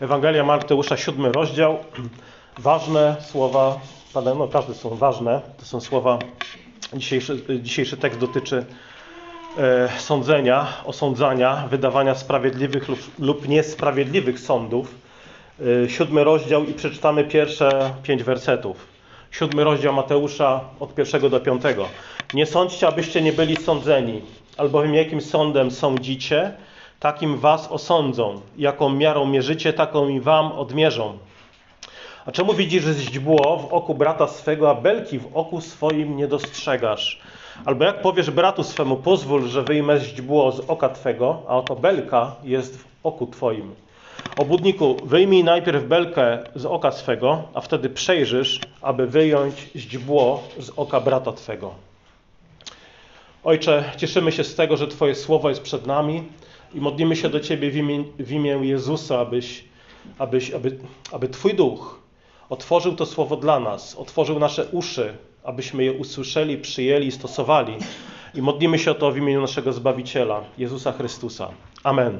Ewangelia Mateusza, siódmy rozdział. Ważne słowa, no każde są ważne, to są słowa, dzisiejszy, dzisiejszy tekst dotyczy e, sądzenia, osądzania, wydawania sprawiedliwych lub, lub niesprawiedliwych sądów. E, siódmy rozdział i przeczytamy pierwsze pięć wersetów. Siódmy rozdział Mateusza od pierwszego do piątego. Nie sądźcie, abyście nie byli sądzeni, albowiem jakim sądem sądzicie, takim was osądzą. Jaką miarą mierzycie, taką i wam odmierzą. A czemu widzisz źdźbło w oku brata swego, a belki w oku swoim nie dostrzegasz? Albo jak powiesz bratu swemu, pozwól, że wyjmę źdźbło z oka twego, a oto belka jest w oku twoim. Obudniku, wyjmij najpierw belkę z oka swego, a wtedy przejrzysz, aby wyjąć źdźbło z oka brata twego. Ojcze, cieszymy się z tego, że Twoje słowo jest przed nami i modlimy się do Ciebie w imię, w imię Jezusa, abyś, abyś, aby, aby Twój duch otworzył to słowo dla nas, otworzył nasze uszy, abyśmy je usłyszeli, przyjęli i stosowali. I modlimy się o to w imieniu naszego Zbawiciela, Jezusa Chrystusa. Amen.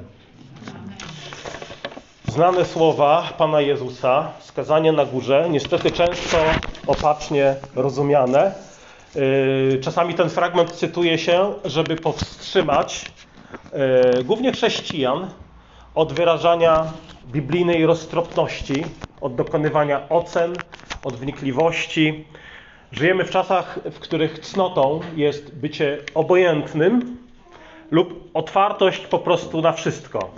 Znane słowa Pana Jezusa, skazanie na górze, niestety często opacznie rozumiane. Yy, Czasami ten fragment cytuje się, żeby powstrzymać głównie chrześcijan od wyrażania biblijnej roztropności, od dokonywania ocen, od wnikliwości. Żyjemy w czasach, w których cnotą jest bycie obojętnym lub otwartość po prostu na wszystko.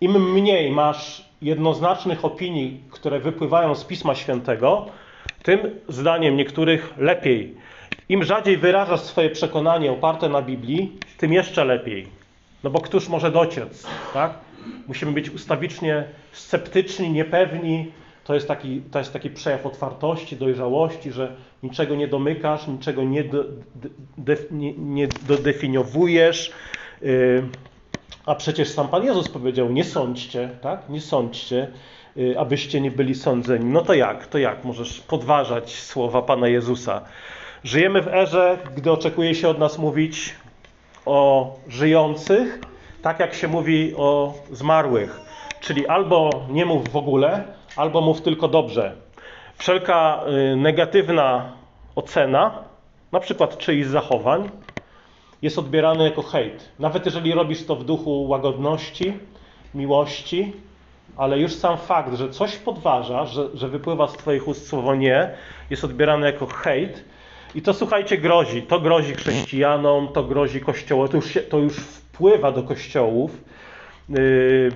Im mniej masz jednoznacznych opinii, które wypływają z Pisma Świętego, tym zdaniem niektórych lepiej. Im rzadziej wyrażasz swoje przekonanie oparte na Biblii, tym jeszcze lepiej. No bo któż może dociec, tak? Musimy być ustawicznie sceptyczni, niepewni. To jest taki, to jest taki przejaw otwartości, dojrzałości, że niczego nie domykasz, niczego nie, do, de, nie, nie dodefiniowujesz. Yy, a przecież sam Pan Jezus powiedział: Nie sądźcie, tak? Nie sądźcie, yy, abyście nie byli sądzeni. No to jak? To jak możesz podważać słowa Pana Jezusa? Żyjemy w erze, gdy oczekuje się od nas mówić o żyjących, tak jak się mówi o zmarłych. Czyli albo nie mów w ogóle, albo mów tylko dobrze. Wszelka y, negatywna ocena, na przykład czyichś zachowań, jest odbierana jako hejt. Nawet jeżeli robisz to w duchu łagodności, miłości, ale już sam fakt, że coś podważa, że, że wypływa z Twoich ust słowo nie, jest odbierane jako hejt. I to słuchajcie, grozi. To grozi chrześcijanom, to grozi kościołom, to już, to już wpływa do kościołów. Yy,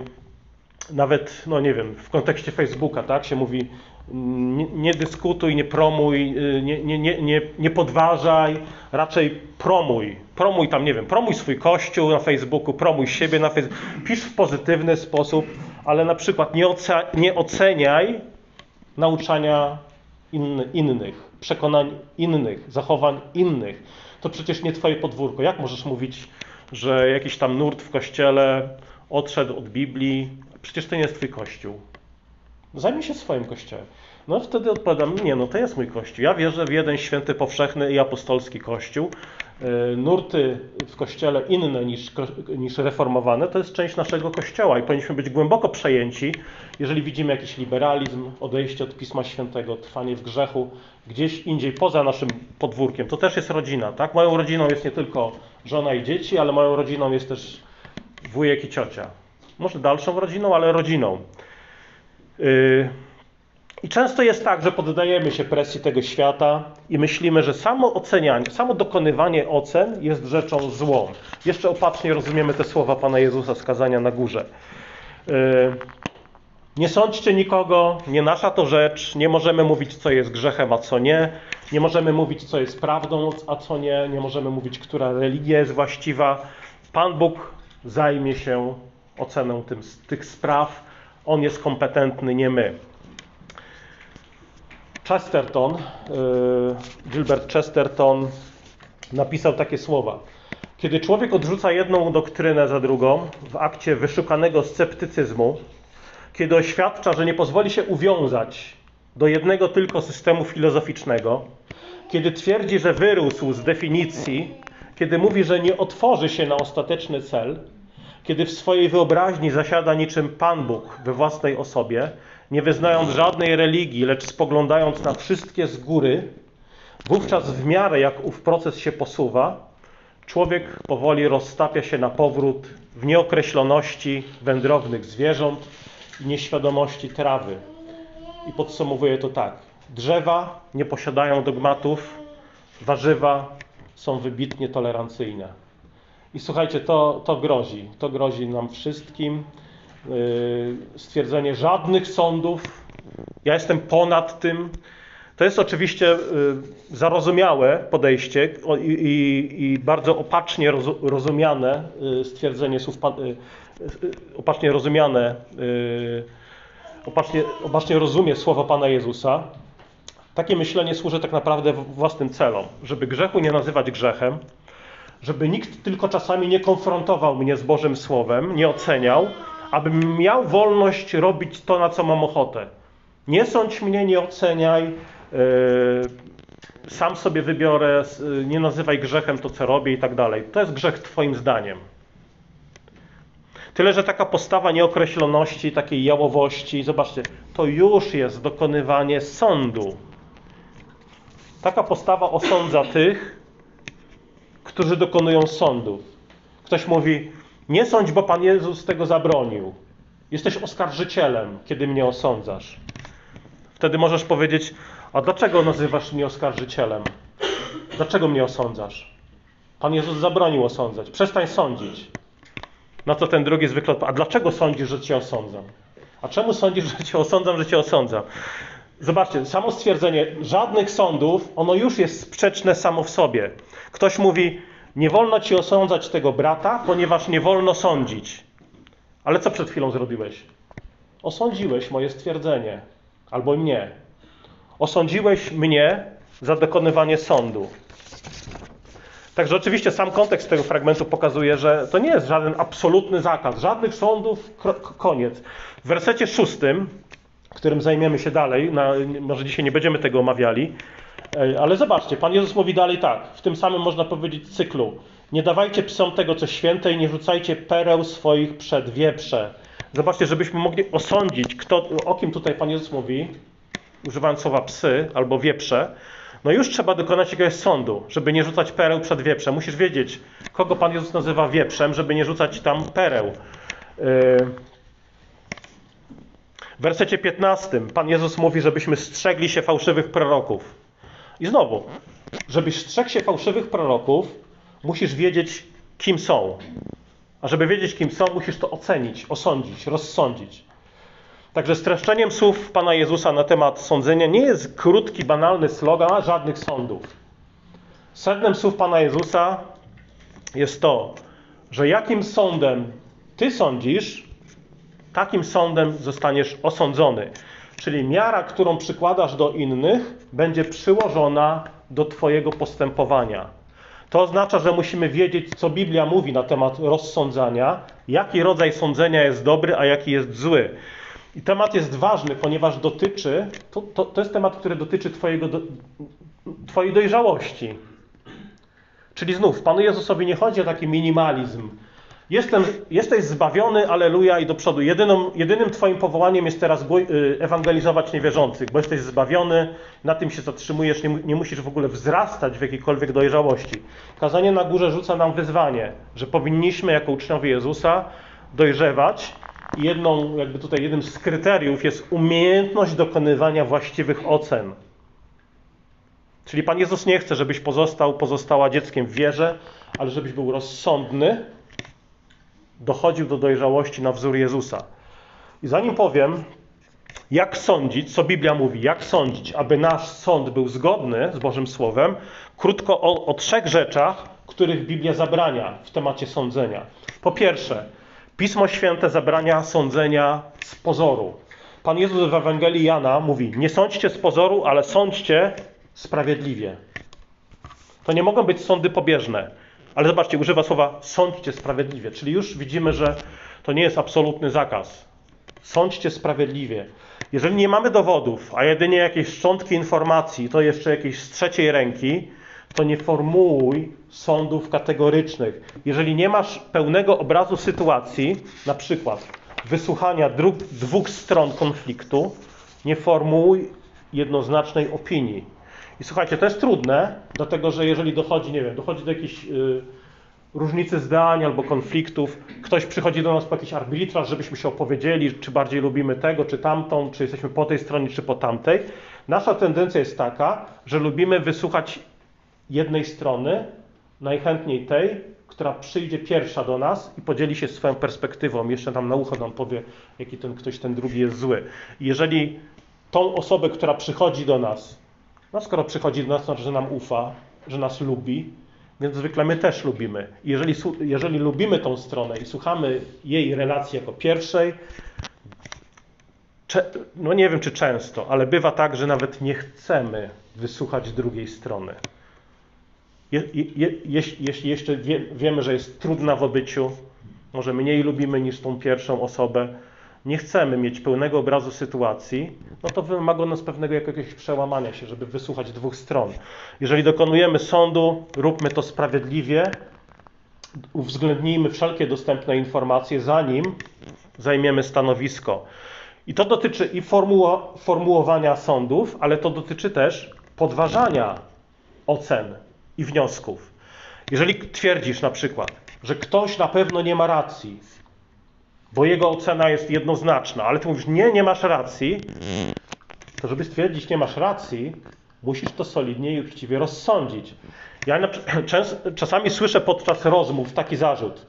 nawet, no nie wiem, w kontekście Facebooka, tak, się mówi nie, nie dyskutuj, nie promuj, yy, nie, nie, nie, nie, nie podważaj, raczej promuj. Promuj tam, nie wiem, promuj swój kościół na Facebooku, promuj siebie na Facebooku. Pisz w pozytywny sposób, ale na przykład nie, nie oceniaj nauczania inny, innych, przekonań innych, zachowań innych. To przecież nie twoje podwórko. Jak możesz mówić, że jakiś tam nurt w kościele odszedł od Biblii? Przecież to nie jest twój kościół. Zajmij się swoim kościołem. No wtedy odpowiadam, nie, no to jest mój kościół. Ja wierzę w jeden święty, powszechny i apostolski kościół. Yy, Nurty w kościele inne niż, niż reformowane to jest część naszego kościoła i powinniśmy być głęboko przejęci, jeżeli widzimy jakiś liberalizm, odejście od Pisma Świętego, trwanie w grzechu, gdzieś indziej poza naszym podwórkiem. To też jest rodzina, tak? Moją rodziną jest nie tylko żona i dzieci, ale moją rodziną jest też wujek i ciocia. Może dalszą rodziną, ale rodziną. Yy, I często jest tak, że poddajemy się presji tego świata i myślimy, że samo ocenianie, samo dokonywanie ocen jest rzeczą złą. Jeszcze opatrznie rozumiemy te słowa Pana Jezusa skazania na górze. Yy, Nie sądźcie nikogo, nie nasza to rzecz, nie możemy mówić, co jest grzechem, a co nie. Nie możemy mówić, co jest prawdą, a co nie. Nie możemy mówić, która religia jest właściwa. Pan Bóg zajmie się oceną tym, tych spraw. On jest kompetentny, nie my. Chesterton, yy, Gilbert Chesterton napisał takie słowa. Kiedy człowiek odrzuca jedną doktrynę za drugą w akcie wyszukanego sceptycyzmu, kiedy oświadcza, że nie pozwoli się uwiązać do jednego tylko systemu filozoficznego, kiedy twierdzi, że wyrósł z definicji, kiedy mówi, że nie otworzy się na ostateczny cel, kiedy w swojej wyobraźni zasiada niczym Pan Bóg we własnej osobie, nie wyznając żadnej religii, lecz spoglądając na wszystkie z góry, wówczas w miarę jak ów proces się posuwa, człowiek powoli roztapia się na powrót w nieokreśloności wędrownych zwierząt i nieświadomości trawy. I podsumowuję to tak. Drzewa nie posiadają dogmatów, warzywa są wybitnie tolerancyjne. I słuchajcie, to, to grozi. To grozi nam wszystkim. Yy, stwierdzenie żadnych sądów. Ja jestem ponad tym. To jest oczywiście yy, zarozumiałe podejście i, i, i, bardzo opacznie roz, rozumiane yy, stwierdzenie słów, opacznie rozumiane, opacznie, opacznie rozumie słowa Pana Jezusa. Takie myślenie służy tak naprawdę własnym celom, żeby grzechu nie nazywać grzechem, żeby nikt tylko czasami nie konfrontował mnie z Bożym Słowem, nie oceniał, abym miał wolność robić to, na co mam ochotę. Nie sądź mnie, nie oceniaj, yy, sam sobie wybiorę, yy, nie nazywaj grzechem to, co robię i tak dalej. To jest grzech Twoim zdaniem. Tyle, że taka postawa nieokreśloności, takiej jałowości, zobaczcie, to już jest dokonywanie sądu. Taka postawa osądza tych, którzy dokonują sądów. Ktoś mówi, nie sądź, bo Pan Jezus tego zabronił. Jesteś oskarżycielem, kiedy mnie osądzasz. Wtedy możesz powiedzieć, a dlaczego nazywasz mnie oskarżycielem? Dlaczego mnie osądzasz? Pan Jezus zabronił osądzać. Przestań sądzić. Na co ten drugi zwykle a dlaczego sądzisz, że cię osądzam? A czemu sądzisz, że cię osądzam, że cię osądzam? Zobaczcie, samo stwierdzenie żadnych sądów, ono już jest sprzeczne samo w sobie. Ktoś mówi, nie wolno ci osądzać tego brata, ponieważ nie wolno sądzić. Ale co przed chwilą zrobiłeś? Osądziłeś moje stwierdzenie, albo mnie. Osądziłeś mnie za dokonywanie sądu. Także oczywiście sam kontekst tego fragmentu pokazuje, że to nie jest żaden absolutny zakaz, żadnych sądów, koniec. W wersecie szóstym którym zajmiemy się dalej. Na, może dzisiaj nie będziemy tego omawiali, ale zobaczcie, Pan Jezus mówi dalej tak, w tym samym można powiedzieć cyklu. Nie dawajcie psom tego, co święte i nie rzucajcie pereł swoich przed wieprze. Zobaczcie, żebyśmy mogli osądzić, kto, o kim tutaj Pan Jezus mówi, używając słowa psy albo wieprze. No już trzeba dokonać jakiegoś sądu, żeby nie rzucać pereł przed wieprze. Musisz wiedzieć, kogo Pan Jezus nazywa wieprzem, żeby nie rzucać tam pereł. Yy, w wersecie 15 Pan Jezus mówi, żebyśmy strzegli się fałszywych proroków. I znowu, żebyś strzegł się fałszywych proroków, musisz wiedzieć, kim są. A żeby wiedzieć, kim są, musisz to ocenić, osądzić, rozsądzić. Także streszczeniem słów Pana Jezusa na temat sądzenia nie jest krótki, banalny slogan żadnych sądów. Sednem słów Pana Jezusa jest to, że jakim sądem Ty sądzisz, takim sądem zostaniesz osądzony. Czyli miara, którą przykładasz do innych, będzie przyłożona do Twojego postępowania. To oznacza, że musimy wiedzieć, co Biblia mówi na temat rozsądzania, jaki rodzaj sądzenia jest dobry, a jaki jest zły. I temat jest ważny, ponieważ dotyczy, to, to, to jest temat, który dotyczy twojego do, Twojej dojrzałości. Czyli znów, Panu Jezusowi nie chodzi o taki minimalizm, Jestem, jesteś zbawiony, aleluja i do przodu. Jedynym Twoim powołaniem jest teraz y, ewangelizować niewierzących, bo jesteś zbawiony, na tym się zatrzymujesz, nie, nie musisz w ogóle wzrastać w jakiejkolwiek dojrzałości. Kazanie na górze rzuca nam wyzwanie, że powinniśmy jako uczniowie Jezusa dojrzewać i jedną, jakby tutaj jednym z kryteriów jest umiejętność dokonywania właściwych ocen. Czyli Pan Jezus nie chce, żebyś pozostał, pozostała dzieckiem w wierze, ale żebyś był rozsądny, dochodził do dojrzałości na wzór Jezusa. I zanim powiem, jak sądzić, co Biblia mówi, jak sądzić, aby nasz sąd był zgodny z Bożym Słowem, krótko o, o trzech rzeczach, których Biblia zabrania w temacie sądzenia. Po pierwsze, Pismo Święte zabrania sądzenia z pozoru. Pan Jezus w Ewangelii Jana mówi: Nie sądźcie z pozoru, ale sądźcie sprawiedliwie. To nie mogą być sądy pobieżne. Ale zobaczcie, używa słowa sądźcie sprawiedliwie, czyli już widzimy, że to nie jest absolutny zakaz. Sądźcie sprawiedliwie. Jeżeli nie mamy dowodów, a jedynie jakieś szczątki informacji, to jeszcze jakieś z trzeciej ręki, to nie formułuj sądów kategorycznych. Jeżeli nie masz pełnego obrazu sytuacji, na przykład wysłuchania dru- dwóch stron konfliktu, nie formułuj jednoznacznej opinii. I słuchajcie, to jest trudne, dlatego że jeżeli dochodzi, nie wiem, dochodzi do jakiejś y, różnicy zdań albo konfliktów, ktoś przychodzi do nas po jakiś arbitraż, żebyśmy się opowiedzieli, czy bardziej lubimy tego, czy tamtą, czy jesteśmy po tej stronie, czy po tamtej. Nasza tendencja jest taka, że lubimy wysłuchać jednej strony, najchętniej tej, która przyjdzie pierwsza do nas i podzieli się swoją perspektywą. Jeszcze tam na ucho nam powie, jaki ten ktoś, ten drugi jest zły. Jeżeli tą osobę, która przychodzi do nas, no skoro przychodzi do nas, to znaczy, że nam ufa, że nas lubi, więc zwykle my też lubimy. Jeżeli, jeżeli lubimy tą stronę i słuchamy jej relacji jako pierwszej, no nie wiem czy często, ale bywa tak, że nawet nie chcemy wysłuchać drugiej strony. Je, je, jeśli, jeśli jeszcze wie, wiemy, że jest trudna w obyciu, może mniej lubimy niż tą pierwszą osobę, nie chcemy mieć pełnego obrazu sytuacji, no to wymaga od nas pewnego jakiegoś przełamania się, żeby wysłuchać dwóch stron. Jeżeli dokonujemy sądu, róbmy to sprawiedliwie, uwzględnijmy wszelkie dostępne informacje, zanim zajmiemy stanowisko. I to dotyczy i formuło, formułowania sądów, ale to dotyczy też podważania ocen i wniosków. Jeżeli twierdzisz na przykład, że ktoś na pewno nie ma racji, bo jego ocena jest jednoznaczna, ale ty mówisz, nie, nie masz racji, to żeby stwierdzić, nie masz racji, musisz to solidnie i uczciwie rozsądzić. Ja na, częs, czasami słyszę podczas rozmów taki zarzut.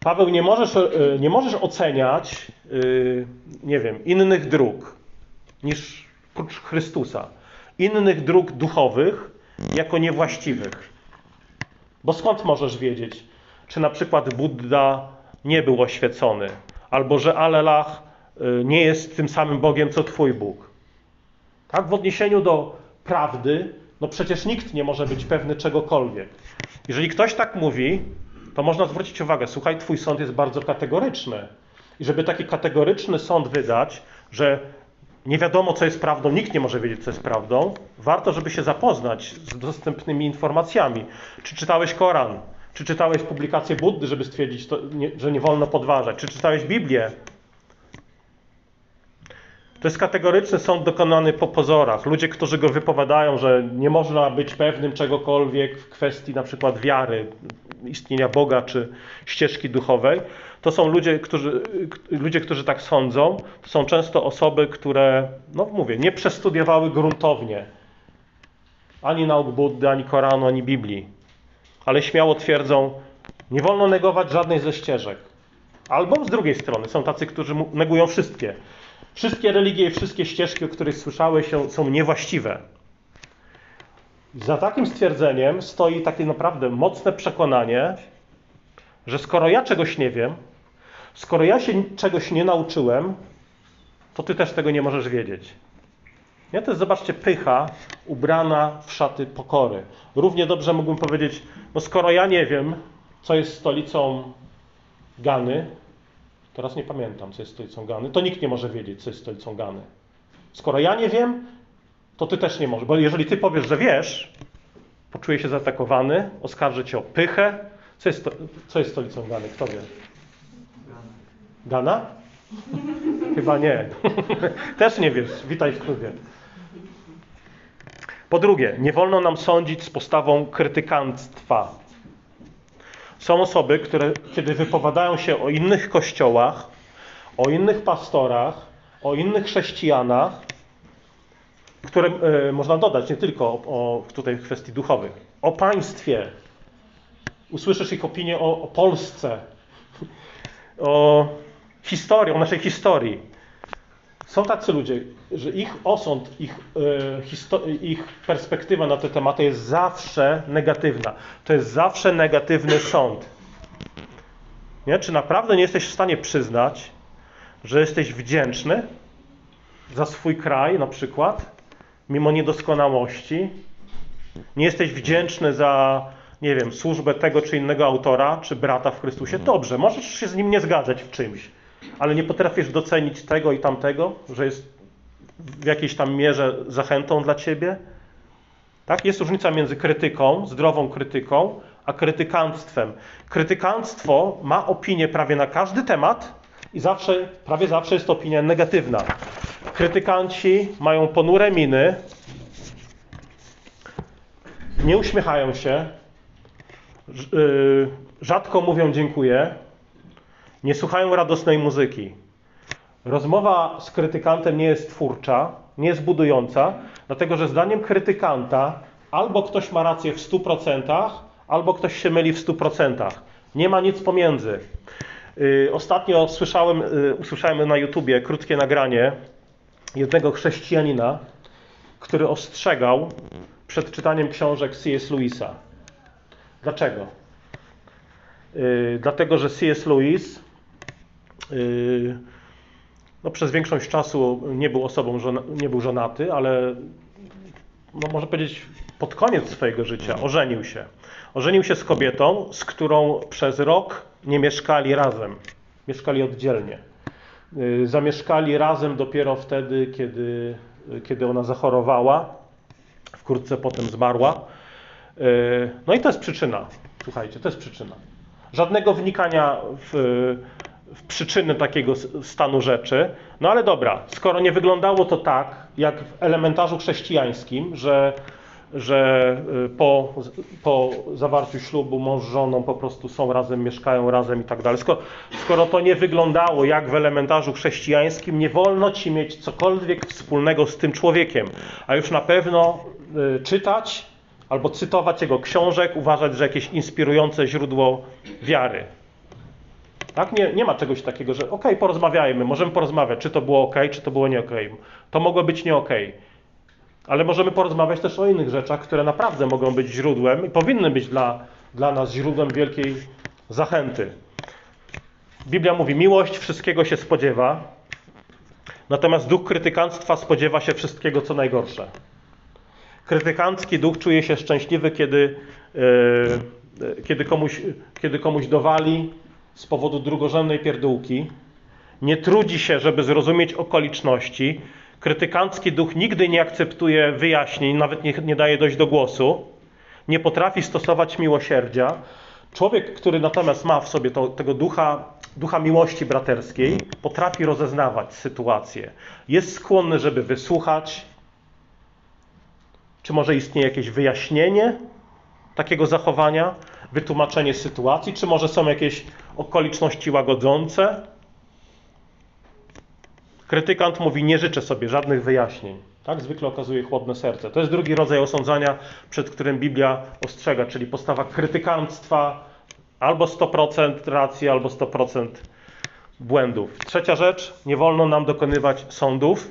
Paweł, nie możesz, e, nie możesz oceniać, yy, nie wiem, innych dróg niż prócz Chrystusa, innych dróg duchowych jako niewłaściwych. Bo skąd możesz wiedzieć, czy na przykład Buddha nie był oświecony, albo że Alelach y, nie jest tym samym Bogiem, co Twój Bóg. Tak? W odniesieniu do prawdy, no przecież nikt nie może być pewny czegokolwiek. Jeżeli ktoś tak mówi, to można zwrócić uwagę, słuchaj, Twój sąd jest bardzo kategoryczny. I żeby taki kategoryczny sąd wydać, że nie wiadomo, co jest prawdą, nikt nie może wiedzieć, co jest prawdą, warto, żeby się zapoznać z dostępnymi informacjami. Czy czytałeś Koran? Czy czytałeś publikację Buddy, żeby stwierdzić, to, nie, że nie wolno podważać? Czy czytałeś Biblię? To jest kategoryczny sąd dokonany po pozorach. Ludzie, którzy go wypowiadają, że nie można być pewnym czegokolwiek w kwestii na przykład wiary, istnienia Boga czy ścieżki duchowej, to są ludzie, którzy, ludzie, którzy tak sądzą. To są często osoby, które, no mówię, nie przestudiowały gruntownie ani nauk Buddy, ani Koranu, ani Biblii ale śmiało twierdzą, nie wolno negować żadnej ze ścieżek. Albo z drugiej strony są tacy, którzy negują wszystkie. Wszystkie religie i wszystkie ścieżki, o których słyszałeś, są niewłaściwe. Za takim stwierdzeniem stoi takie naprawdę mocne przekonanie, że skoro ja czegoś nie wiem, skoro ja się czegoś nie nauczyłem, to ty też tego nie możesz wiedzieć. To jest, zobaczcie, pycha ubrana w szaty pokory. Równie dobrze mógłbym powiedzieć, no skoro ja nie wiem, co jest stolicą Gany, teraz nie pamiętam, co jest stolicą Gany, to nikt nie może wiedzieć, co jest stolicą Gany. Skoro ja nie wiem, to ty też nie możesz, bo jeżeli ty powiesz, że wiesz, poczuję się zaatakowany, oskarżę cię o pychę. Co jest, co jest stolicą Gany? Kto wie? Gana? Chyba nie. też nie wiesz. Witaj w klubie. Po drugie, nie wolno nam sądzić z postawą krytykanstwa. Są osoby, które kiedy wypowiadają się o innych kościołach, o innych pastorach, o innych chrześcijanach, które y, można dodać nie tylko o, o, tutaj kwestii duchowych, o państwie. Usłyszysz ich opinię o, o Polsce, o historii, o naszej historii. Są tacy ludzie, że ich osąd, ich, e, ich perspektywa na te tematy jest zawsze negatywna. To jest zawsze negatywny sąd. Nie? Czy naprawdę nie jesteś w stanie przyznać, że jesteś wdzięczny za swój kraj na przykład, mimo niedoskonałości? Nie jesteś wdzięczny za, nie wiem, służbę tego czy innego autora, czy brata w Chrystusie? Dobrze, możesz się z nim nie zgadzać w czymś ale nie potrafisz docenić tego i tamtego, że jest w jakiejś tam mierze zachętą dla ciebie? Tak? Jest różnica między krytyką, zdrową krytyką, a krytykanstwem. Krytykanstwo ma opinię prawie na każdy temat i zawsze, prawie zawsze jest to opinia negatywna. Krytykanci mają ponure miny, nie uśmiechają się, y, rzadko mówią dziękuję, nie słuchają radosnej muzyki. Rozmowa z krytykantem nie jest twórcza, nie jest budująca, dlatego że zdaniem krytykanta albo ktoś ma rację w 100%, albo ktoś się myli w 100%. Nie ma nic pomiędzy. Yy, Ostatnio słyszałem, yy, usłyszałem na YouTubie krótkie nagranie jednego chrześcijanina, który ostrzegał przed czytaniem książek C.S. Lewisa. Dlaczego? Yy, Dlatego, że C.S. Lewis no, przez większość czasu nie był osobą, nie był żonaty, ale no, można powiedzieć pod koniec swojego życia ożenił się. Ożenił się z kobietą, z którą przez rok nie mieszkali razem. Mieszkali oddzielnie. Yy, Zamieszkali razem dopiero wtedy, kiedy, kiedy ona zachorowała. Wkrótce potem zmarła. Yy, No i to jest przyczyna. Słuchajcie, to jest przyczyna. Żadnego wnikania w, w przyczyny takiego stanu rzeczy. No ale dobra, skoro nie wyglądało to tak, jak w elementarzu chrześcijańskim, że, że y, po, po zawarciu ślubu mąż z żoną po prostu są razem, mieszkają razem i tak dalej. Skoro, skoro to nie wyglądało jak w elementarzu chrześcijańskim, nie wolno ci mieć cokolwiek wspólnego z tym człowiekiem, a już na pewno y, czytać albo cytować jego książek, uważać, że jakieś inspirujące źródło wiary. Tak? Nie, nie ma czegoś takiego, że okej, porozmawiajmy, możemy porozmawiać, czy to było ok, czy to było nie ok. To mogło być nie ok. Ale możemy porozmawiać też o innych rzeczach, które naprawdę mogą być źródłem i powinny być dla, dla nas źródłem wielkiej zachęty. Biblia mówi, miłość wszystkiego się spodziewa, natomiast duch krytykanstwa spodziewa się wszystkiego, co najgorsze. Krytykancki duch czuje się szczęśliwy, kiedy, e, kiedy, komuś, kiedy komuś dowali z powodu drugorzędnej pierdółki. Nie trudzi się, żeby zrozumieć okoliczności. Krytykancki duch nigdy nie akceptuje wyjaśnień, nawet nie, nie daje dojść do głosu. Nie potrafi stosować miłosierdzia. Człowiek, który natomiast ma w sobie to, tego ducha, ducha miłości braterskiej, potrafi rozeznawać sytuację. Jest skłonny, żeby wysłuchać, czy może istnieje jakieś wyjaśnienie takiego zachowania, wytłumaczenie sytuacji, czy może są jakieś okoliczności łagodzące? Krytykant mówi: Nie życzę sobie żadnych wyjaśnień. Tak zwykle okazuje chłodne serce. To jest drugi rodzaj osądzania, przed którym Biblia ostrzega, czyli postawa krytykanstwa albo 100% racji, albo 100% błędów. Trzecia rzecz: nie wolno nam dokonywać sądów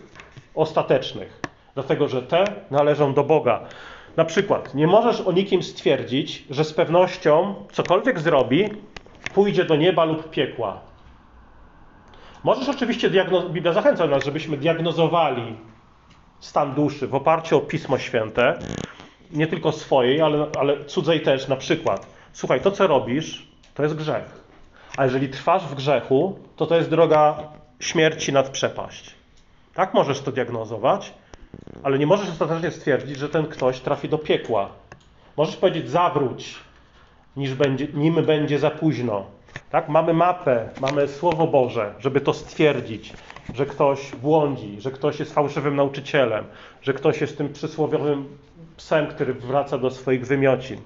ostatecznych dlatego że te należą do Boga. Na przykład, nie możesz o nikim stwierdzić, że z pewnością cokolwiek zrobi, pójdzie do nieba lub piekła. Możesz oczywiście, diagnoz- Biblia zachęca nas, żebyśmy diagnozowali stan duszy w oparciu o Pismo Święte, nie tylko swojej, ale, ale cudzej też. Na przykład, słuchaj, to co robisz, to jest grzech. A jeżeli trwasz w grzechu, to to jest droga śmierci nad przepaść. Tak możesz to diagnozować, ale nie możesz ostatecznie stwierdzić, że ten ktoś trafi do piekła. Możesz powiedzieć zawróć, niż będzie, nim będzie za późno. Tak? Mamy mapę, mamy Słowo Boże, żeby to stwierdzić, że ktoś błądzi, że ktoś jest fałszywym nauczycielem, że ktoś jest tym przysłowiowym psem, który wraca do swoich wymiocin.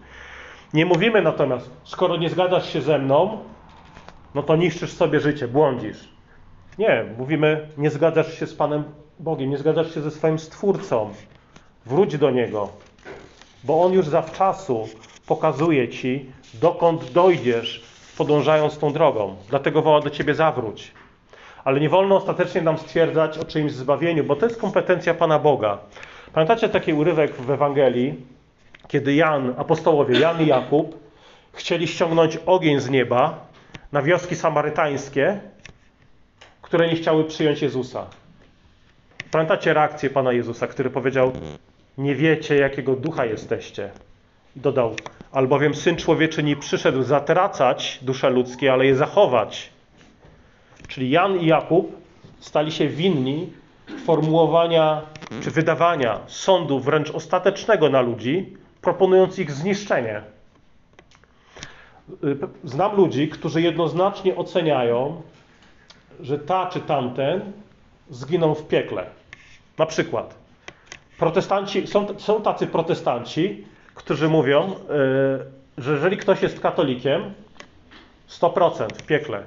Nie mówimy natomiast, skoro nie zgadzasz się ze mną, no to niszczysz sobie życie, błądzisz. Nie, mówimy, nie zgadzasz się z Panem Bogiem, nie zgadzasz się ze swoim Stwórcą. Wróć do Niego, bo On już zawczasu pokazuje Ci, dokąd dojdziesz, podążając tą drogą. Dlatego woła do Ciebie zawróć. Ale nie wolno ostatecznie nam stwierdzać o czyimś zbawieniu, bo to jest kompetencja Pana Boga. Pamiętacie taki urywek w Ewangelii, kiedy Jan, apostołowie Jan i Jakub chcieli ściągnąć ogień z nieba na wioski samarytańskie, które nie chciały przyjąć Jezusa. Pamiętacie reakcję Pana Jezusa, który powiedział: Nie wiecie, jakiego ducha jesteście. Dodał: Albowiem syn człowieczy nie przyszedł zatracać dusze ludzkie, ale je zachować. Czyli Jan i Jakub stali się winni formułowania czy wydawania sądu wręcz ostatecznego na ludzi, proponując ich zniszczenie. Znam ludzi, którzy jednoznacznie oceniają, że ta czy tamten zginą w piekle. Na przykład protestanci, są, są tacy protestanci, którzy mówią, y, że jeżeli ktoś jest katolikiem, 100% w piekle.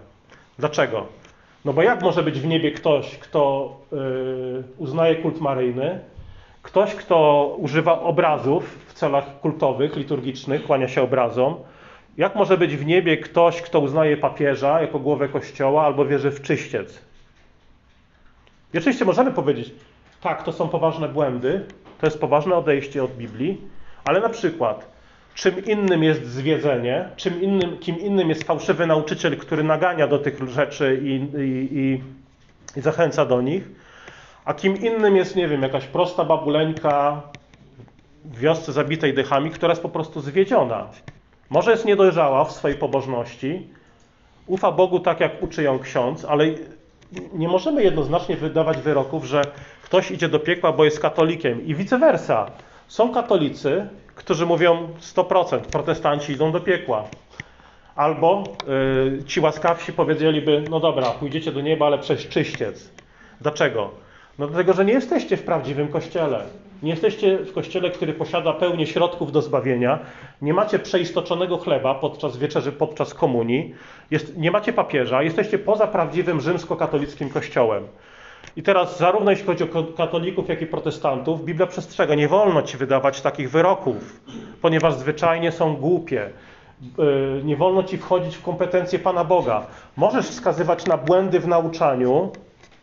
Dlaczego? No bo jak może być w niebie ktoś, kto y, uznaje kult maryjny, ktoś, kto używa obrazów w celach kultowych, liturgicznych, kłania się obrazom, jak może być w niebie ktoś, kto uznaje papieża jako głowę kościoła albo wierzy w czyściec? I oczywiście możemy powiedzieć, tak, to są poważne błędy, to jest poważne odejście od Biblii, ale na przykład, czym innym jest zwiedzenie, czym innym, kim innym jest fałszywy nauczyciel, który nagania do tych rzeczy i, i, i, i zachęca do nich, a kim innym jest, nie wiem, jakaś prosta babuleńka w wiosce zabitej dychami, która jest po prostu zwiedziona. Może jest niedojrzała w swojej pobożności, ufa Bogu tak, jak uczy ją ksiądz, ale nie możemy jednoznacznie wydawać wyroków, że ktoś idzie do piekła, bo jest katolikiem i vice versa. Są katolicy, którzy mówią 100%, protestanci idą do piekła. Albo y, ci łaskawsi powiedzieliby, no dobra, pójdziecie do nieba, ale przez czyściec. Dlaczego? No dlatego, że nie jesteście w prawdziwym kościele. Nie jesteście w kościele, który posiada pełnię środków do zbawienia. Nie macie przeistoczonego chleba podczas wieczerzy, podczas komunii. Jest, nie macie papieża. Jesteście poza prawdziwym rzymskokatolickim kościołem. I teraz zarówno jeśli chodzi o katolików, jak i protestantów, Biblia przestrzega, nie wolno ci wydawać takich wyroków, ponieważ zwyczajnie są głupie. Yy, Nie wolno ci wchodzić w kompetencje Pana Boga. Możesz wskazywać na błędy w nauczaniu,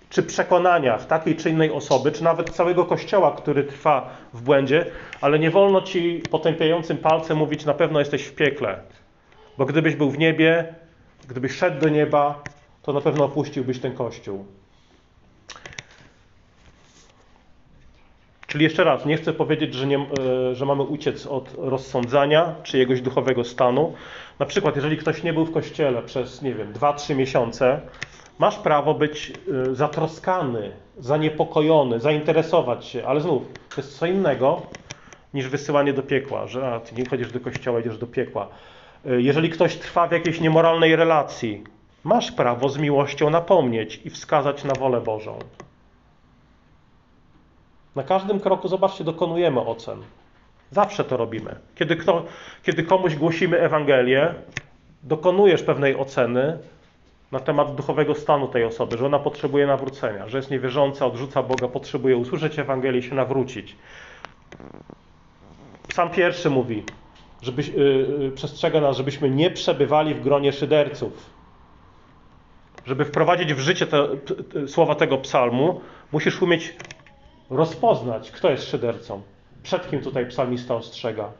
czy przekonaniach takiej czy innej osoby, czy nawet całego kościoła, który trwa w błędzie, ale nie wolno ci potępiającym palcem mówić, na pewno jesteś w piekle. Bo gdybyś był w niebie, gdybyś szedł do nieba, to na pewno opuściłbyś ten kościół. Czyli jeszcze raz, nie chcę powiedzieć, że, nie, e, że mamy uciec od rozsądzania czyjegoś duchowego stanu. Na przykład, jeżeli ktoś nie był w kościele przez, nie wiem, 2-3 miesiące, masz prawo być e, zatroskany, zaniepokojony, zainteresować się, ale znów, to jest co innego niż wysyłanie do piekła, że a, ty nie chodzisz do kościoła, idziesz do piekła. E, Jeżeli ktoś trwa w jakiejś niemoralnej relacji, masz prawo z miłością napomnieć i wskazać na wolę Bożą. Na każdym kroku, zobaczcie, dokonujemy ocen. Zawsze to robimy. Kiedy, kto, kiedy komuś głosimy Ewangelię, dokonujesz pewnej oceny na temat duchowego stanu tej osoby, że ona potrzebuje nawrócenia, że jest niewierząca, odrzuca Boga, potrzebuje usłyszeć Ewangelię i się nawrócić. Sam pierwszy mówi, żebyś, yy, przestrzega nas, żebyśmy nie przebywali w gronie szyderców. Żeby wprowadzić w życie te, te, słowa tego psalmu, musisz umieć rozpoznać, kto jest szydercą. Przed kim tutaj psalmista ostrzega.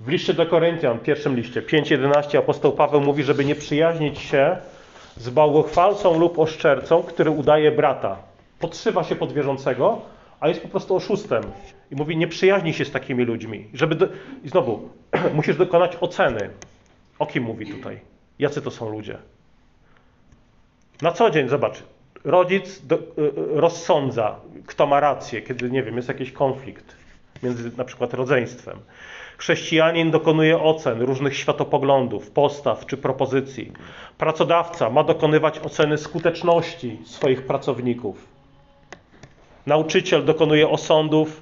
W liście do Koryntian, pierwszym liście, 5.11, apostoł Paweł mówi, żeby nie przyjaźnić się z bałwochwalcą lub oszczercą, który udaje brata. Podszywa się pod wierzącego, a jest po prostu oszustem. I mówi, nie przyjaźnij się z takimi ludźmi. Żeby do... I znowu, musisz dokonać oceny. O kim mówi tutaj? Jacy to są ludzie? Na co dzień, zobacz, rodzic do, y, y, rozsądza, kto ma rację, kiedy, nie wiem, jest jakiś konflikt między na przykład rodzeństwem. Chrześcijanin dokonuje ocen różnych światopoglądów, postaw czy propozycji. Pracodawca ma dokonywać oceny skuteczności swoich pracowników. Nauczyciel dokonuje osądów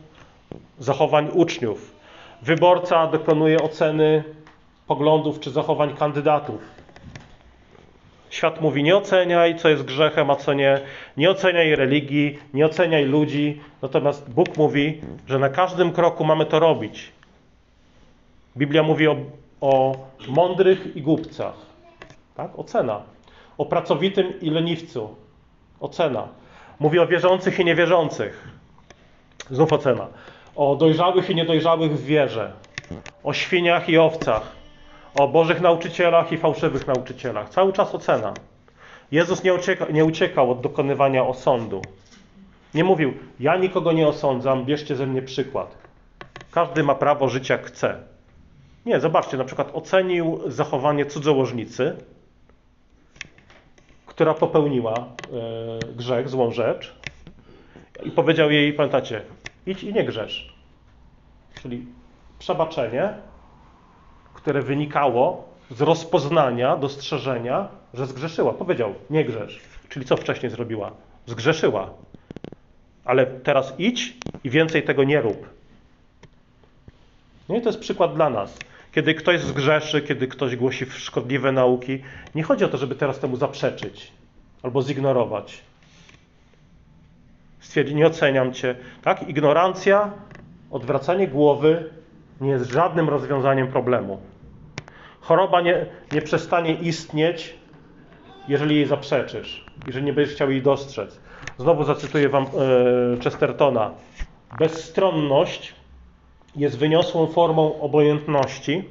zachowań uczniów. Wyborca dokonuje oceny poglądów czy zachowań kandydatów. Świat mówi: nie oceniaj, co jest grzechem, a co nie. Nie oceniaj religii, nie oceniaj ludzi. Natomiast Bóg mówi, że na każdym kroku mamy to robić. Biblia mówi o, o mądrych i głupcach. Tak? Ocena. O pracowitym i leniwcu. Ocena. Mówi o wierzących i niewierzących. Znów ocena. O dojrzałych i niedojrzałych w wierze. O świniach i owcach o Bożych nauczycielach i fałszywych nauczycielach. Cały czas ocena. Jezus nie, ucieka, nie uciekał od dokonywania osądu. Nie mówił, ja nikogo nie osądzam, bierzcie ze mnie przykład. Każdy ma prawo żyć jak chce. Nie, zobaczcie, na przykład ocenił zachowanie cudzołożnicy, która popełniła e, grzech, złą rzecz. i powiedział jej, pamiętacie, idź i nie grzesz. Czyli przebaczenie, które wynikało z rozpoznania, dostrzeżenia, że zgrzeszyła. Powiedział, nie grzesz. Czyli co wcześniej zrobiła? Zgrzeszyła. Ale teraz idź i więcej tego nie rób. No i to jest przykład dla nas. Kiedy ktoś zgrzeszy, kiedy ktoś głosi szkodliwe nauki, nie chodzi o to, żeby teraz temu zaprzeczyć albo zignorować. Stwierdzić, nie oceniam cię. Tak? Ignorancja, odwracanie głowy nie jest żadnym rozwiązaniem problemu. Choroba nie, nie przestanie istnieć, jeżeli jej zaprzeczysz, jeżeli nie będziesz chciał jej dostrzec. Znowu zacytuję wam e, Chestertona. Bezstronność jest wyniosłą formą obojętności,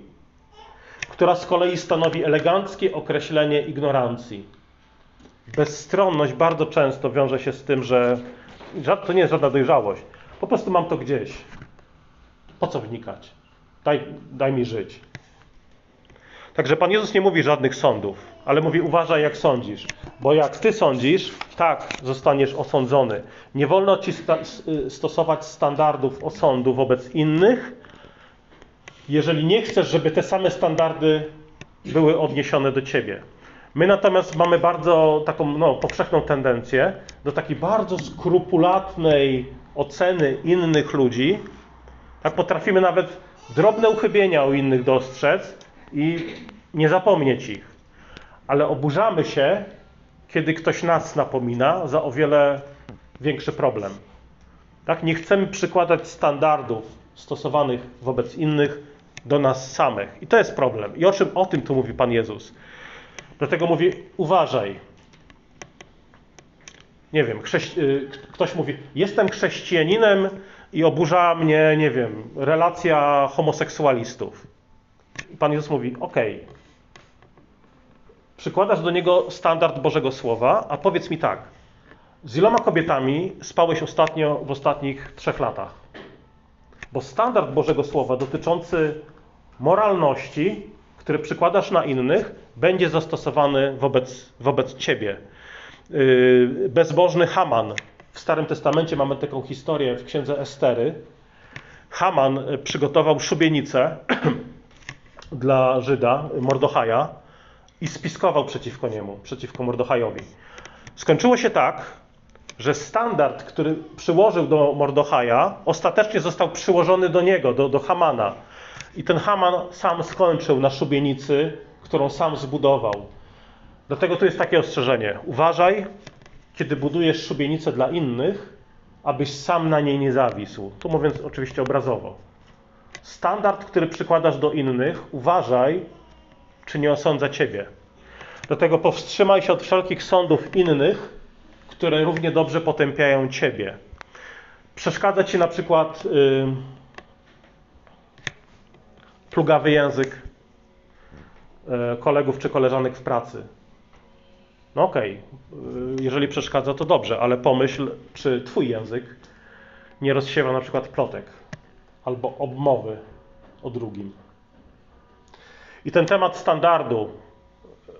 która z kolei stanowi eleganckie określenie ignorancji. Bezstronność bardzo często wiąże się z tym, że to nie jest żadna dojrzałość. Po prostu mam to gdzieś. Po co wnikać? Daj, daj mi żyć. Także Pan Jezus nie mówi żadnych sądów, ale mówi uważaj jak sądzisz, bo jak ty sądzisz, tak zostaniesz osądzony. Nie wolno ci sta stosować standardów osądu wobec innych, jeżeli nie chcesz, żeby te same standardy były odniesione do ciebie. My natomiast mamy bardzo taką no, powszechną tendencję do takiej bardzo skrupulatnej oceny innych ludzi. Tak potrafimy nawet drobne uchybienia u innych dostrzec i nie zapomnieć ich. Ale oburzamy się, kiedy ktoś nas napomina za o wiele większy problem. Tak? Nie chcemy przykładać standardów stosowanych wobec innych do nas samych. I to jest problem. I o czym o tym tu mówi Pan Jezus? Dlatego mówi: uważaj. Nie wiem, chrześci- ktoś mówi: Jestem chrześcijaninem i oburza mnie, nie wiem, relacja homoseksualistów. Pan Jezus mówi: OK. Przykładasz do niego standard Bożego Słowa, a powiedz mi tak. Z iloma kobietami spałeś ostatnio w ostatnich trzech latach? Bo standard Bożego Słowa dotyczący moralności, który przykładasz na innych, będzie zastosowany wobec, wobec ciebie. Yy, bezbożny Haman. W Starym Testamencie mamy taką historię w księdze Estery. Haman przygotował szubienicę dla Żyda, Mordochaja, i spiskował przeciwko niemu, przeciwko Mordochajowi. Skończyło się tak, że standard, który przyłożył do Mordochaja, ostatecznie został przyłożony do niego, do, do Hamana. I ten Haman sam skończył na szubienicy, którą sam zbudował. Dlatego tu jest takie ostrzeżenie. Uważaj, kiedy budujesz szubienicę dla innych, abyś sam na niej nie zawisł. Tu mówiąc oczywiście obrazowo. Standard, który przykładasz do innych, uważaj, czy nie osądza ciebie. Dlatego powstrzymaj się od wszelkich sądów innych, które równie dobrze potępiają ciebie. Przeszkadza ci na przykład yy, plugawy język yy, kolegów czy koleżanek w pracy. No okej, okay. jeżeli przeszkadza, to dobrze, ale pomyśl, czy twój język nie rozsiewa na przykład plotek albo obmowy o drugim. I ten temat standardu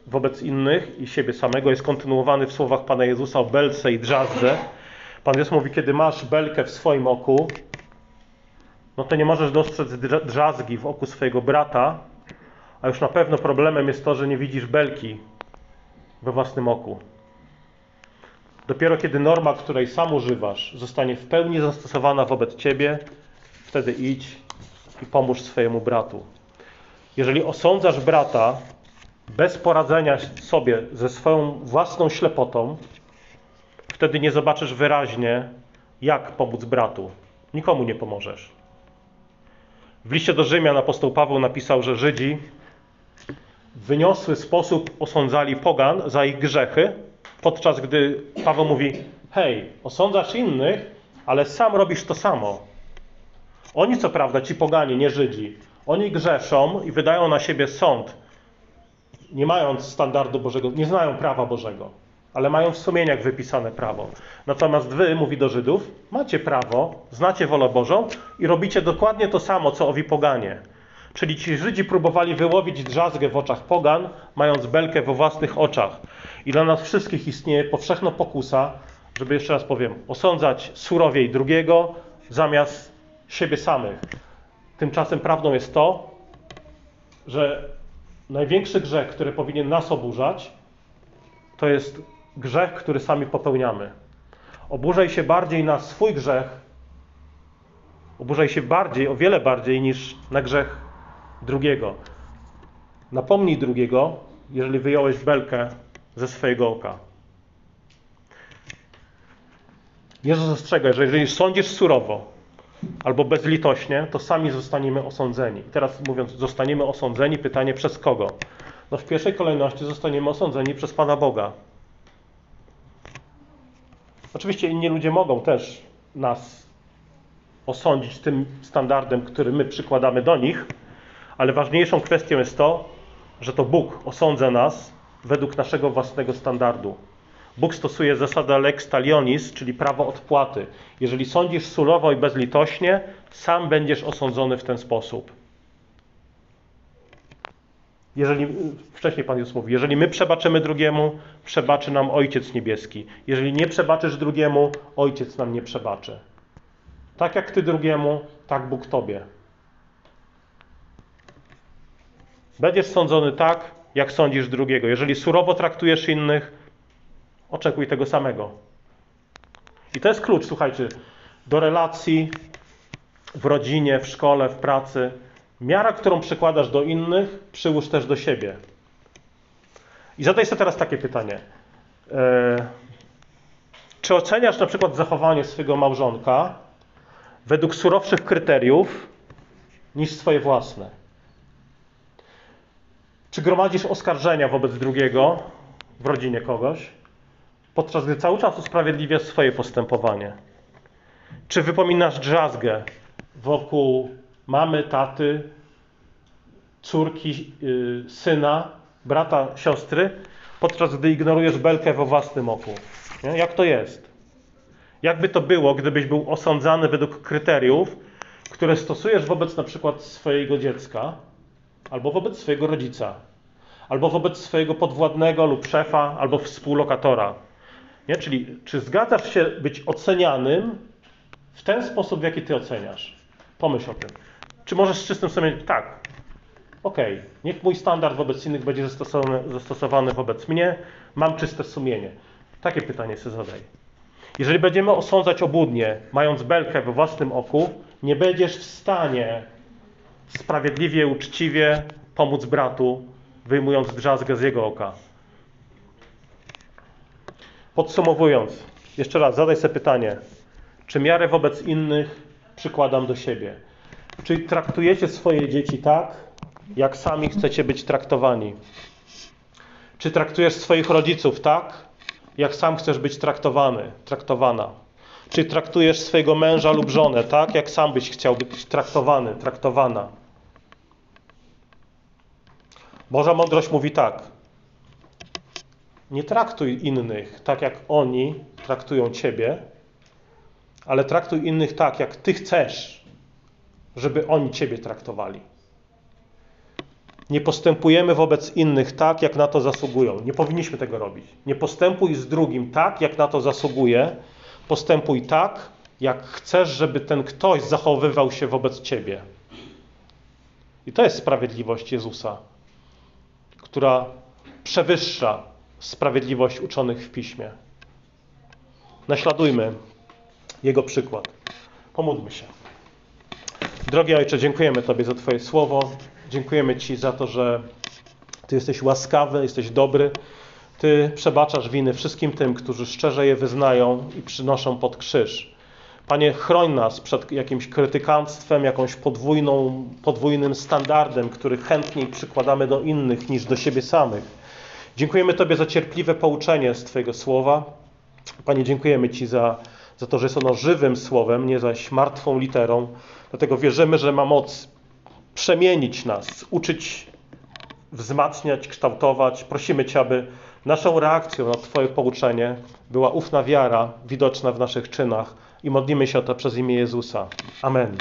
wobec innych i siebie samego jest kontynuowany w słowach Pana Jezusa o belce i drzazdze. Pan Jezus mówi, kiedy masz belkę w swoim oku, no to nie możesz dostrzec drzazgi w oku swojego brata, a już na pewno problemem jest to, że nie widzisz belki we własnym oku. Dopiero kiedy norma, której sam używasz, zostanie w pełni zastosowana wobec ciebie, wtedy idź i pomóż swojemu bratu. Jeżeli osądzasz brata bez poradzenia sobie ze swoją własną ślepotą, wtedy nie zobaczysz wyraźnie, jak pomóc bratu. Nikomu nie pomożesz. W liście do Rzymian apostoł Paweł napisał, że Żydzi w wyniosły sposób osądzali pogan za ich grzechy, podczas gdy Paweł mówi: Hej, osądzasz innych, ale sam robisz to samo. Oni, co prawda, ci poganie, nie Żydzi, oni grzeszą i wydają na siebie sąd, nie mając standardu Bożego, nie znają prawa Bożego, ale mają w sumieniach wypisane prawo. Natomiast wy, mówi do Żydów, macie prawo, znacie wolę Bożą i robicie dokładnie to samo, co owi poganie. Czyli ci Żydzi próbowali wyłowić drzazgę w oczach pogan, mając belkę we własnych oczach. I dla nas wszystkich istnieje powszechna pokusa, żeby jeszcze raz powiem, osądzać surowiej drugiego zamiast siebie samych. Tymczasem prawdą jest to, że największy grzech, który powinien nas oburzać, to jest grzech, który sami popełniamy. Oburzaj się bardziej na swój grzech, oburzaj się bardziej, o wiele bardziej niż na grzech drugiego. Napomnij drugiego, jeżeli wyjąłeś belkę ze swojego oka. Jezus ostrzega, że jeżeli sądzisz surowo albo bezlitośnie, to sami zostaniemy osądzeni. Teraz mówiąc, zostaniemy osądzeni, pytanie przez kogo? No w pierwszej kolejności zostaniemy osądzeni przez Pana Boga. Oczywiście inni ludzie mogą też nas osądzić tym standardem, który my przykładamy do nich, ale ważniejszą kwestią jest to, że to Bóg osądza nas według naszego własnego standardu. Bóg stosuje zasadę lex talionis, czyli prawo odpłaty. Jeżeli sądzisz surowo i bezlitośnie, sam będziesz osądzony w ten sposób. Jeżeli, wcześniej Pan Jezus mówi, jeżeli my przebaczymy drugiemu, przebaczy nam Ojciec Niebieski. Jeżeli nie przebaczysz drugiemu, Ojciec nam nie przebaczy. Tak jak Ty drugiemu, tak Bóg Tobie. Będziesz sądzony tak, jak sądzisz drugiego. Jeżeli surowo traktujesz innych, oczekuj tego samego. I to jest klucz, słuchajcie, do relacji w rodzinie, w szkole, w pracy. Miara, którą przykładasz do innych, przyłóż też do siebie. I zadaj sobie teraz takie pytanie. E, czy oceniasz na przykład zachowanie swojego małżonka według surowszych kryteriów niż swoje własne? Czy gromadzisz oskarżenia wobec drugiego w rodzinie kogoś, podczas gdy cały czas usprawiedliwiasz swoje postępowanie? Czy wypominasz drzazgę wokół mamy, taty, córki, yy, syna, brata, siostry, podczas gdy ignorujesz belkę we własnym oku? Nie? Jak to jest? Jakby to było, gdybyś był osądzany według kryteriów, które stosujesz wobec na przykład swojego dziecka, albo wobec swojego rodzica, albo wobec swojego podwładnego lub szefa, albo współlokatora. Nie? Czyli czy zgadzasz się być ocenianym w ten sposób, w jaki ty oceniasz? Pomyśl o tym. Czy możesz z czystym sumieniem, tak, okej, okay, niech mój standard wobec innych będzie zastosowany, zastosowany wobec mnie, mam czyste sumienie. Takie pytanie sobie zadaj. Jeżeli będziemy osądzać obłudnie, mając belkę we własnym oku, nie będziesz w stanie sprawiedliwie, uczciwie pomóc bratu, wyjmując drzazgę z jego oka. Podsumowując, jeszcze raz zadaj sobie pytanie, czy miarę wobec innych przykładam do siebie? Czy traktujecie swoje dzieci tak, jak sami chcecie być traktowani? Czy traktujesz swoich rodziców tak, jak sam chcesz być traktowany, traktowana? Czy traktujesz swojego męża lub żonę tak, jak sam byś chciał być traktowany, traktowana? Boża mądrość mówi tak. Nie traktuj innych tak, jak oni traktują ciebie, ale traktuj innych tak, jak ty chcesz, żeby oni ciebie traktowali. Nie postępujemy wobec innych tak, jak na to zasługują. Nie powinniśmy tego robić. Nie postępuj z drugim tak, jak na to zasługuje. Postępuj tak, jak chcesz, żeby ten ktoś zachowywał się wobec ciebie. I to jest sprawiedliwość Jezusa która przewyższa sprawiedliwość uczonych w piśmie. Naśladujmy Jego przykład. Pomódlmy się. Drogi Ojcze, dziękujemy Tobie za Twoje słowo. Dziękujemy Ci za to, że Ty jesteś łaskawy, jesteś dobry. Ty przebaczasz winy wszystkim tym, którzy szczerze je wyznają i przynoszą pod krzyż. Panie, chroń nas przed jakimś krytykanstwem, jakąś podwójną, podwójnym standardem, który chętniej przykładamy do innych niż do siebie samych. Dziękujemy Tobie za cierpliwe pouczenie z Twojego słowa. Panie, dziękujemy Ci za, za to, że jest ono żywym słowem, nie zaś martwą literą. Dlatego wierzymy, że ma moc przemienić nas, uczyć, wzmacniać, kształtować. Prosimy Cię, aby naszą reakcją na Twoje pouczenie była ufna wiara, widoczna w naszych czynach i modlimy się o to przez imię Jezusa. Amen.